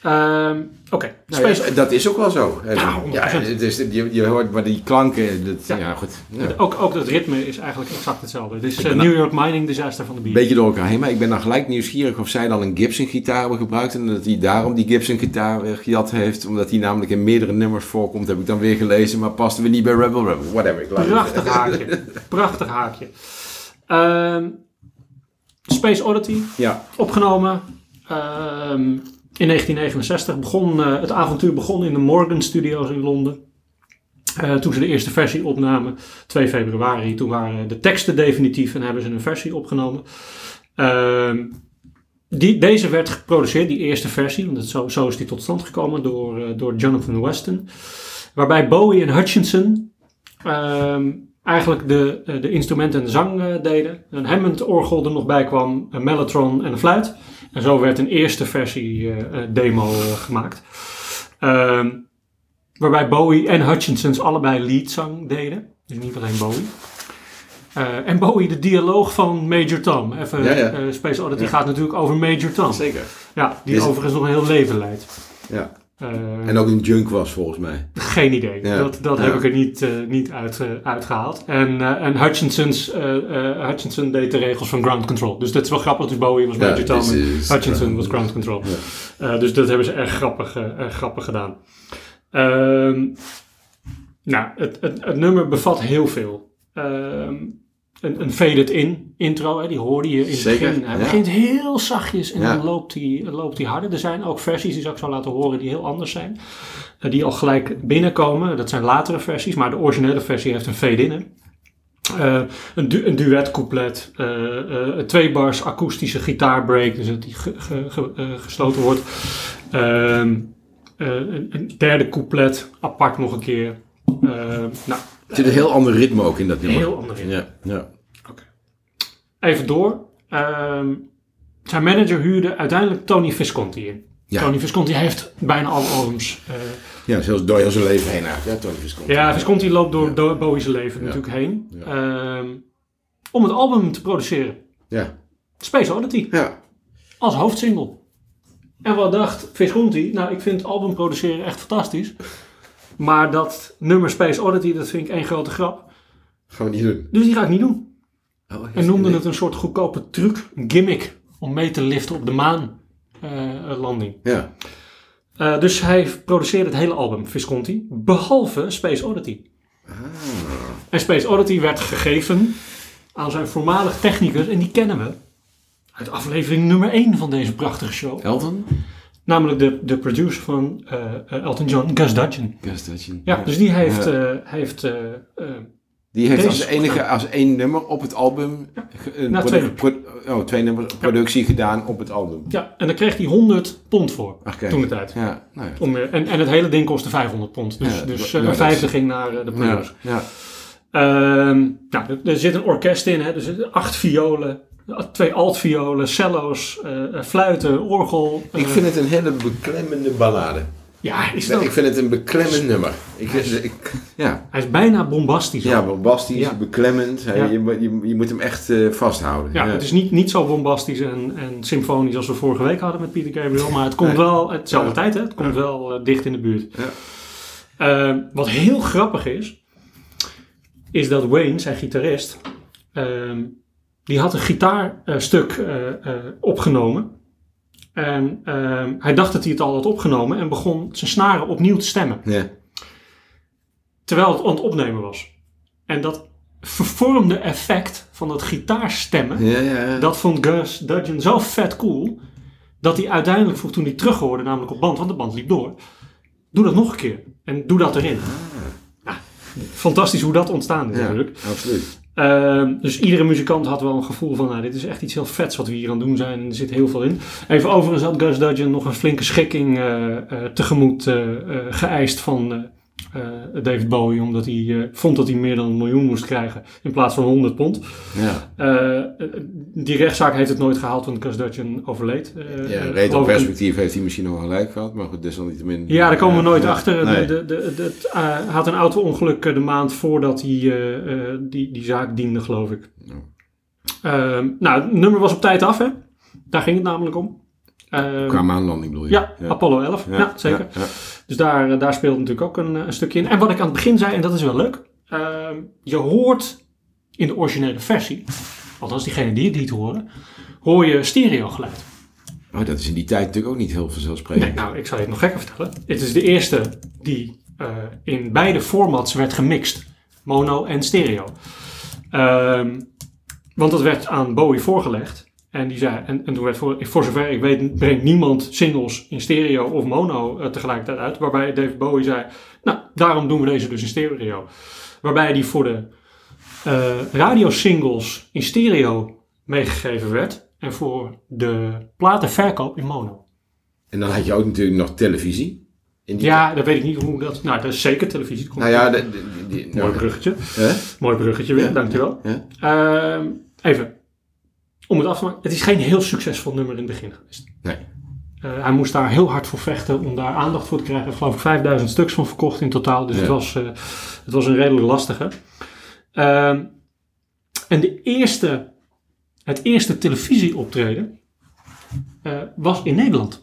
Ehm, Oké, Nou ja, dat is ook wel zo. Ja, ja, 100%. het is, je, je hoort maar die klanken. Dat, ja. Ja. goed. Ook, ook het ritme is eigenlijk exact hetzelfde. Eh, ben New York Mining Disaster van de Een beetje door elkaar heen, maar ik ben dan gelijk nieuwsgierig of zij dan een Gibson gitaar hebben gebruikt en dat hij daarom die Gibson gitaar weer gejat heeft, omdat hij namelijk in meerdere nummers voorkomt, heb ik dan weer gelezen, maar paste weer niet bij Rebel Rebel. Whatever. Prachtig haakje. Prachtig haakje. Ehm, Space Oddity, Ja, opgenomen ehm, in 1969. Begon, eh, het avontuur begon in de Morgan Studios in Londen. Eh, toen ze de eerste versie opnamen, 2 februari, toen waren de teksten definitief en hebben ze een versie opgenomen. Ehm, die, deze werd geproduceerd, die eerste versie, want zo, zo is die tot stand gekomen door, eh, door Jonathan Weston. Waarbij Bowie en Hutchinson ehm, eigenlijk de, de instrumenten en de zang deden. Een Hammond-orgel er nog bij kwam, een mellotron en een fluit. En zo werd een eerste versie eh, eh, demo eh, gemaakt. Ehm, waarbij Bowie en Hutchinsons allebei leadzang deden. Dus niet alleen Bowie. En Bowie de dialoog van Major Tom. Even, Ja, ja. eh, Space Oddity Ja. gaat natuurlijk over Major Tom. zeker. Ja, die Is- overigens nog een heel leven leidt. Ja. Eh, En ook een junk was volgens mij. Geen idee. Ja. Dat, dat Ja. heb ik er niet, eh, niet uit, eh, uitgehaald. En, en Hutchinson's, Hutchinson deed de regels van ground control. Dus dat is wel grappig. Dus Bowie was Ja, Tom en eh, Hutchinson was ground control. Dus dat hebben ze erg grappig, erg grappig gedaan. Ehm, nou, het, het, het nummer bevat heel veel. Ehm, een, een faded in intro, hè, die hoorde je in het Zeker, begin. Hij ja. begint heel zachtjes en Ja. dan loopt hij, loopt hij harder. Er zijn ook versies, die zal ik zo laten horen, die heel anders zijn. Eh, die al gelijk binnenkomen. Dat zijn latere versies, maar de originele versie heeft een fade-in. hè. Eh, een, du een duetcouplet, eh, eh, een twee bars akoestische gitaarbreak, dus dat die ge- ge- ge- eh, gesloten wordt. Ehm, eh, een, een derde couplet, apart nog een keer. Ehm, nou, Er zit een heel ander ritme ook in dat nummer. heel ander in. Ja, ja. Even door. Ehm, zijn manager huurde uiteindelijk Tony Visconti in. Ja. Tony Visconti heeft bijna alle albums. eh, ja, zelfs door heel zijn leven heen eigenlijk. Ja, Tony Visconti. ja, Visconti loopt door, door Bowie's leven natuurlijk heen. Ehm, om het album te produceren. Ja, Space Oddity. ja. als hoofdsingle. En wat dacht Visconti? Nou, ik vind het album produceren echt fantastisch. Maar dat nummer Space Oddity, dat vind ik één grote grap. gaan we niet doen. Dus die ga ik niet doen. Oh, En noemde het een soort goedkope truc, een gimmick, om mee te liften op de maanlanding. Ja, Eh, dus hij produceerde het hele album, Visconti, behalve Space Oddity. En Space Oddity werd gegeven aan zijn voormalig technicus, en die kennen we uit aflevering nummer 1 van deze prachtige show. Elton? Namelijk de, de producer van eh, eh, Elton John, Gus Dudgeon. Gus Dudgeon. Ja, dus die heeft, Ja. eh, heeft Die heeft als enige, als één nummer op het album, een Nou, twee. pro- oh, twee nummers, productie gedaan op het album. ja, en daar kreeg hij 100 pond voor, toen de tijd. Ja, nou. Om, en, en het hele ding kostte 500 pond. Dus, Ja, dus een vijfde ging naar de producer. ja. Ehm, nou, er, er zit een orkest in, hè, dus acht violen, twee altviolen, cello's, eh, eh, fluiten, orgel. Ik vind het een hele beklemmende ballade. ja, is dat, ik vind het een beklemmend nummer. Ik, ik, ja, hij is bijna bombastisch. ja bombastisch, Ja. beklemmend. Hij- Ja. Je, moet- je, je moet hem echt eh, vasthouden. Ja, het is niet, niet zo bombastisch en, en symfonisch als we vorige week hadden met Peter Gabriel. Maar het komt Nee. wel, hetzelfde tijd hè, het komt wel dicht in de buurt. Ja. Eh, wat heel grappig is, is dat Wayne, zijn gitarist, ehm, die had een gitaarstuk eh, eh, opgenomen. En ehm, hij dacht dat hij het al had opgenomen en begon zijn snaren opnieuw te stemmen. Ja. Terwijl het aan het opnemen was. En dat vervormde effect van dat gitaarstemmen, Ja, ja, ja. dat vond Gus Dudgeon zo vet cool, dat hij uiteindelijk vroeg toen hij terug hoorde, namelijk op band, want de band liep door, doe dat nog een keer en doe dat erin. Ja, fantastisch hoe dat ontstaan is natuurlijk. absoluut. Ehm, dus iedere muzikant had wel een gevoel van, nou, dit is echt iets heel vets wat we hier aan doen zijn. En er zit heel veel in. Even overigens had Gus Dudgeon nog een flinke schikking eh, eh, tegemoet eh, geëist van David Bowie. Omdat hij eh, vond dat hij meer dan een miljoen moest krijgen in plaats van 100 pond. Ja. Eh, eh, die rechtszaak heeft het nooit gehaald, want Gus Dudgeon overleed. Eh, Ja, eh, reed op perspectief heeft hij misschien nog gelijk gehad, maar goed, desalniettemin. ja, daar komen we nooit achter. nee. De, de, eh, hij had een auto-ongeluk eh, de maand voordat hij eh, eh, die, die zaak diende, geloof ik. Ehm, nou, het nummer was op tijd af, hè? Daar ging het namelijk om. Ehm, Qua maanlanding bedoel je? ja, Apollo 11. Ja, zeker. ja, ja. Dus daar, eh, daar speelt natuurlijk ook een, eh, een stukje in. En wat ik aan het begin zei, en dat is wel leuk. ehm, je hoort in de originele versie, althans diegene die het niet horen, hoor je stereo geluid. Oh, dat is in die tijd natuurlijk ook niet heel vanzelfsprekend. Nee, nou, ik zal je het nog gekker vertellen. Het is de eerste die eh, in beide formats werd gemixt. Mono en stereo. Ehm, want dat werd aan Bowie voorgelegd. En, die zei, en, en toen werd voor, voor zover ik weet, brengt niemand singles in stereo of mono eh, tegelijkertijd uit. Waarbij David Bowie zei, nou, daarom doen we deze dus in stereo. Waarbij die voor de eh radiosingles in stereo meegegeven werd. En voor de platenverkoop in mono. En dan had je ook natuurlijk nog televisie. In die Ja, dat weet ik niet hoe dat... Nou, dat is zeker televisie. Nou ja, de, de- die- Mooi nou, bruggetje. hè? Mooi bruggetje weer, Ja, dankjewel. Ja. Ehm, even, om het af te maken. Het is geen heel succesvol nummer in het begin geweest. Nee. Eh, hij moest daar heel hard voor vechten om daar aandacht voor te krijgen. Hij heeft geloof ik 5000 stuks van verkocht in totaal. Dus Ja. het, was, eh, het was een redelijk lastige. Ehm, en de eerste, het eerste televisieoptreden eh, was in Nederland.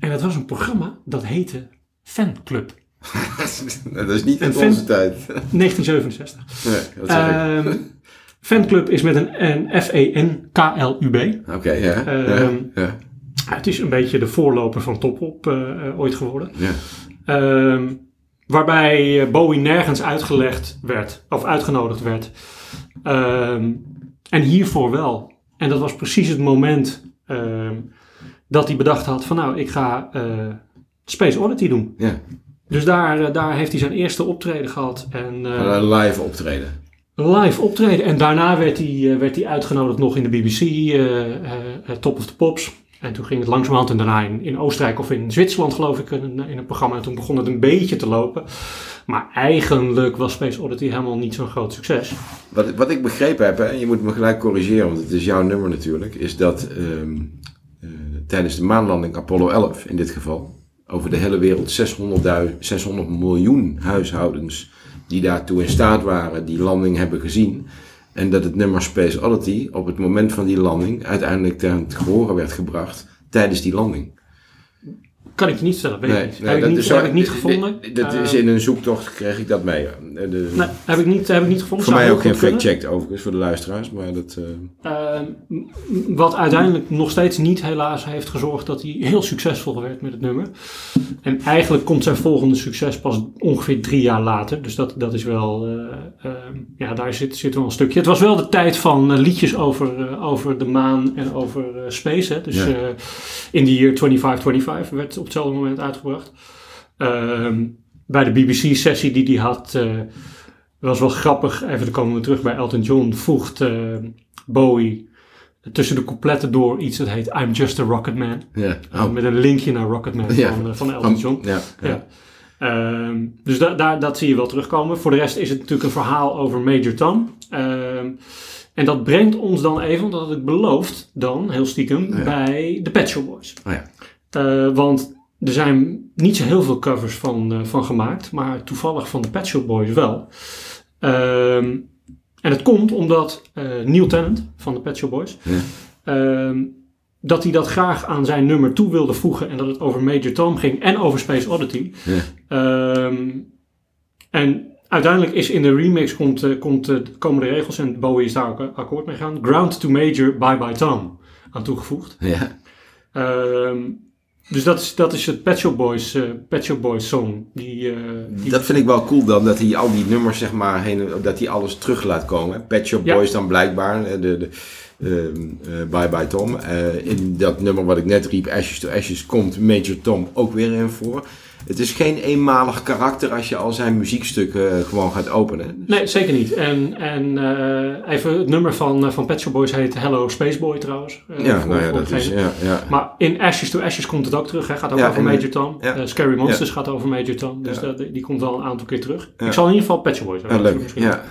En dat was een programma dat heette Fanclub. dat is niet in onze tijd. 1967. Nee, dat zeg ik. Ehm fanclub is met een, een F-E-N-K-L-U-B. Oké, ja. ehm, ja, ja, Het is een beetje de voorloper van Top Op eh, eh, ooit geworden. ja. Ehm, waarbij eh, Bowie nergens uitgelegd werd, of uitgenodigd werd. Ehm, en hiervoor wel. En dat was precies het moment ehm, dat hij bedacht had van nou, ik ga Space Oddity doen. ja. Dus daar, daar heeft hij zijn eerste optreden gehad. En, Een live optreden. Live optreden. En daarna werd hij, eh, werd hij uitgenodigd nog in de BBC, eh, eh, Top of the Pops. En toen ging het langzamerhand en daarna in, in Oostenrijk of in Zwitserland geloof ik in, in een programma. En toen begon het een beetje te lopen. Maar eigenlijk was Space Oddity helemaal niet zo'n groot succes. Wat, wat ik begrepen heb, en je moet me gelijk corrigeren, want het is jouw nummer natuurlijk, is dat ehm, eh, tijdens de maanlanding Apollo 11 in dit geval, over de hele wereld 600, 600 miljoen huishoudens die daartoe in staat waren, die landing hebben gezien. En dat het nummer Space Oddity op het moment van die landing uiteindelijk ten gehoren werd gebracht tijdens die landing. Kan ik je niet vertellen, weet ik niet. nee, heb, ik dat niet heb ik niet gevonden. Dat is Eh, in een zoektocht kreeg ik dat mee. Eh, de- Nee, heb ik niet, heb ik niet gevonden. voor mij ook geen goed kunnen. fact-check overigens voor de luisteraars, maar dat... eh, Ehm, wat uiteindelijk nog steeds niet helaas heeft gezorgd dat hij heel succesvol werd met het nummer. En eigenlijk komt zijn volgende succes pas ongeveer drie jaar later. Dus dat, dat is wel, eh, ehm, ja, daar zit, zit wel een stukje. Het was wel de tijd van liedjes over, over de maan en over space. Hè? Dus Ja. In the year 2525 werd op hetzelfde moment uitgebracht. Ehm, bij de BBC-sessie die hij had, eh, was wel grappig. Even dan komen we terug bij Elton John. Voegt eh, Bowie tussen de coupletten door iets dat heet I'm Just a Rocket Man. Oh. Met een linkje naar Rocket Man Ja. van, van Elton John. Ja. Ehm, dus da daar, dat zie je wel terugkomen. Voor de rest is het natuurlijk een verhaal over Major Tom. Ehm, en dat brengt ons dan even, dat had ik beloofd dan, heel stiekem, Ja. bij de Pet Shop Boys. Oh ja. Eh, want er zijn niet zo heel veel covers van, eh, van gemaakt, maar toevallig van de Pet Shop Boys wel. Ehm, en het komt omdat eh, Neil Tennant van de Pet Shop Boys, Ja. ehm, dat hij dat graag aan zijn nummer toe wilde voegen en dat het over Major Tom ging en over Space Oddity. Ehm, en uiteindelijk is in de remix komt, eh, komt, eh, komen de regels en Bowie is daar ook eh, akkoord mee gaan. Ground to Major, Bye Bye Tom aan toegevoegd. Ja. Ehm, dus dat is, dat is het Pet Shop Boys, Pet Shop Boys song. Die, die- Dat vind ik wel cool dan, dat hij al die nummers, zeg maar, heen, dat hij alles terug laat komen. Pet Shop Ja. Boys dan blijkbaar, de, de, ehm, eh, Bye Bye Tom. In dat nummer wat ik net riep, Ashes to Ashes, komt Major Tom ook weer in voor. Het is geen eenmalig karakter als je al zijn muziekstukken eh, gewoon gaat openen. Nee, zeker niet. En, en eh, even het nummer van, eh, van Pet Shop Boys heet Hello Space Boy trouwens. Ja, voor- nou ja, voor dat is, ja, ja. Maar in Ashes to Ashes komt het ook terug. Hè? Gaat ook Ja, over Major Tom. ja. Scary Monsters gaat over Major Tom. Dus Ja. dat, die komt wel een aantal keer terug. Ja. Ik zal in ieder geval Pet Shop Boys Ja, leuk. misschien. Ja.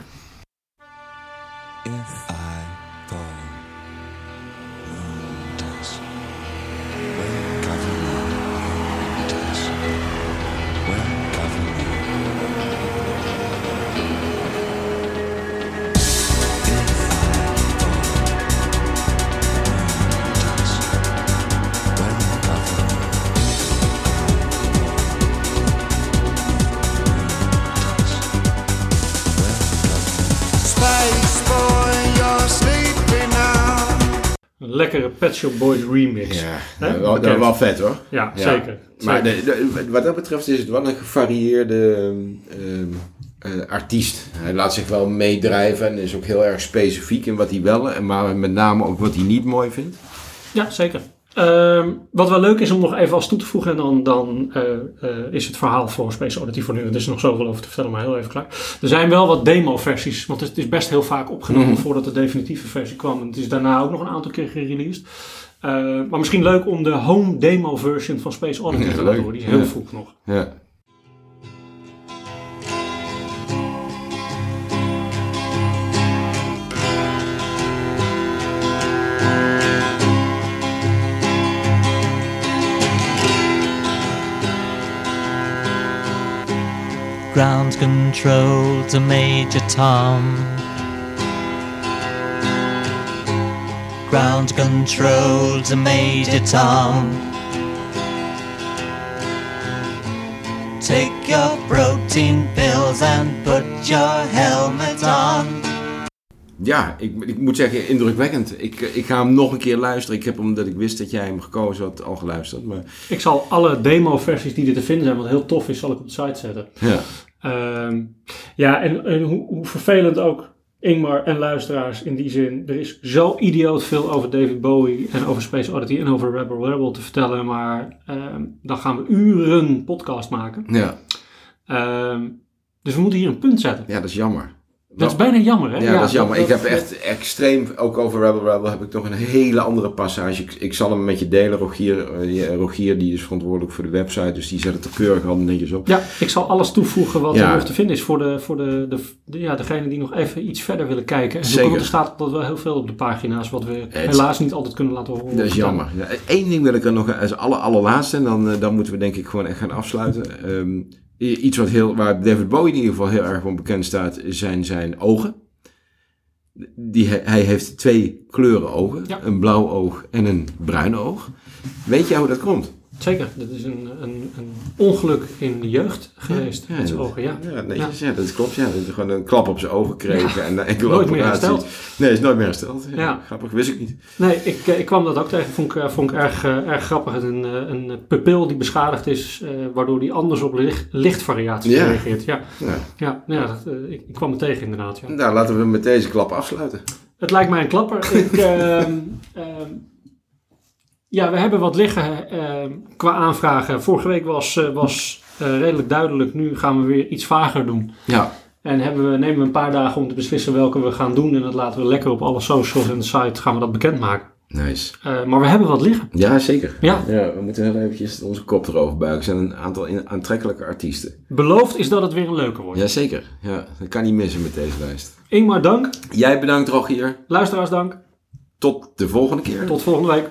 Shop Boys remix. Ja, nou, wel, dat wel vet hoor. Ja, Ja. zeker. Maar Zeker. de, de- wat dat betreft is het wel een gevarieerde ehm, eh, artiest. Hij laat zich wel meedrijven en is ook heel erg specifiek in wat hij wel, en maar met name ook wat hij niet mooi vindt. Ja, zeker. Ehm, wat wel leuk is om nog even als toe te voegen, en dan, dan eh, eh, is het verhaal voor Space Oddity voor nu. Er is nog zoveel over te vertellen, maar heel even klaar. Er zijn wel wat demo-versies, want het is best heel vaak opgenomen Mhm. voordat de definitieve versie kwam. En het is daarna ook nog een aantal keer gereleased. Eh, maar misschien leuk om de home demo version van Space Oddity Ja, te horen. Die is heel Ja. vroeg nog. Ja. Ground control to Major Tom. Ground control to Major Tom. Take your protein pills and put your helmet on. Ja, ik, ik moet zeggen, indrukwekkend. Ik, ik ga hem nog een keer luisteren. Ik heb hem, omdat ik wist dat jij hem gekozen had, al geluisterd. Maar Ik zal alle demo-versies die er te vinden zijn, wat heel tof is, zal ik op de site zetten. ja, Ehm, ja, en, en hoe, hoe vervelend ook Ingmar en luisteraars in die zin. Er is zo idioot veel over David Bowie en over Space Oddity en over Rebel Rebel te vertellen. Maar ehm, dan gaan we uren podcast maken. ja, Ehm, dus we moeten hier een punt zetten. ja, dat is jammer. Dat is bijna jammer, hè? Ja, dat is jammer. ik dat- heb echt extreem, ook over Rebel Rebel, heb ik nog een hele andere passage. Ik, ik zal hem met je delen, Rogier. Eh, die- Rogier die is verantwoordelijk voor de website, dus die zet het er keurig al netjes op. Ja, ik zal alles toevoegen wat Ja. er nog te vinden is voor, de, voor de, de, de- ja, degene die nog even iets verder willen kijken. En Zeker. want er staat altijd wel heel veel op de pagina's wat we helaas niet altijd kunnen laten horen. Dat is jammer. Ja, Eén ding wil ik er nog als aller, allerlaatste, en dan, eh, dan moeten we denk ik gewoon echt gaan afsluiten. Ehm, i- iets wat heel, waar David Bowie in ieder geval heel erg van bekend staat, zijn zijn ogen. Die, hij heeft twee kleuren ogen. Ja. Een blauw oog en een bruin oog. Weet jij hoe dat komt? Zeker, dat is een, een, een ongeluk in de jeugd geweest Ja, met zijn ogen. Ja. Ja, netjes, ja. dat klopt. Ja. Dat is gewoon een klap op zijn ogen gekregen en een enkele Nooit meer hersteld. Nee, is nooit meer hersteld. Ja. Grappig, wist ik niet. Nee, ik, eh, ik kwam dat ook tegen. Vond ik, eh, vond ik erg, eh, erg grappig. Een, een pupil die beschadigd is, eh, waardoor die anders op licht, lichtvariaties Ja. reageert. Ja, Ja. ja, dat, ik, ik kwam het tegen inderdaad. Ja. Nou, laten we met deze klap afsluiten. Het lijkt mij een klapper. Ik, ehm, ehm, ja, we hebben wat liggen ehm, qua aanvragen. Vorige week was, eh, was eh, redelijk duidelijk. Nu gaan we weer iets vager doen. Ja, En hebben we, nemen we een paar dagen om te beslissen welke we gaan doen. En dat laten we lekker op alle socials en de site gaan we dat bekendmaken. nice. Eh, maar we hebben wat liggen. Ja, zeker. Ja. ja, we moeten heel eventjes onze kop erover buigen. Er zijn een aantal aantrekkelijke artiesten. Beloofd is dat het weer een leuke wordt. Jazeker. Ja, dat kan niet missen met deze lijst. Ingmar, dank. Jij bedankt, Rogier. Luisteraars, dank. Tot de volgende keer. Tot volgende week.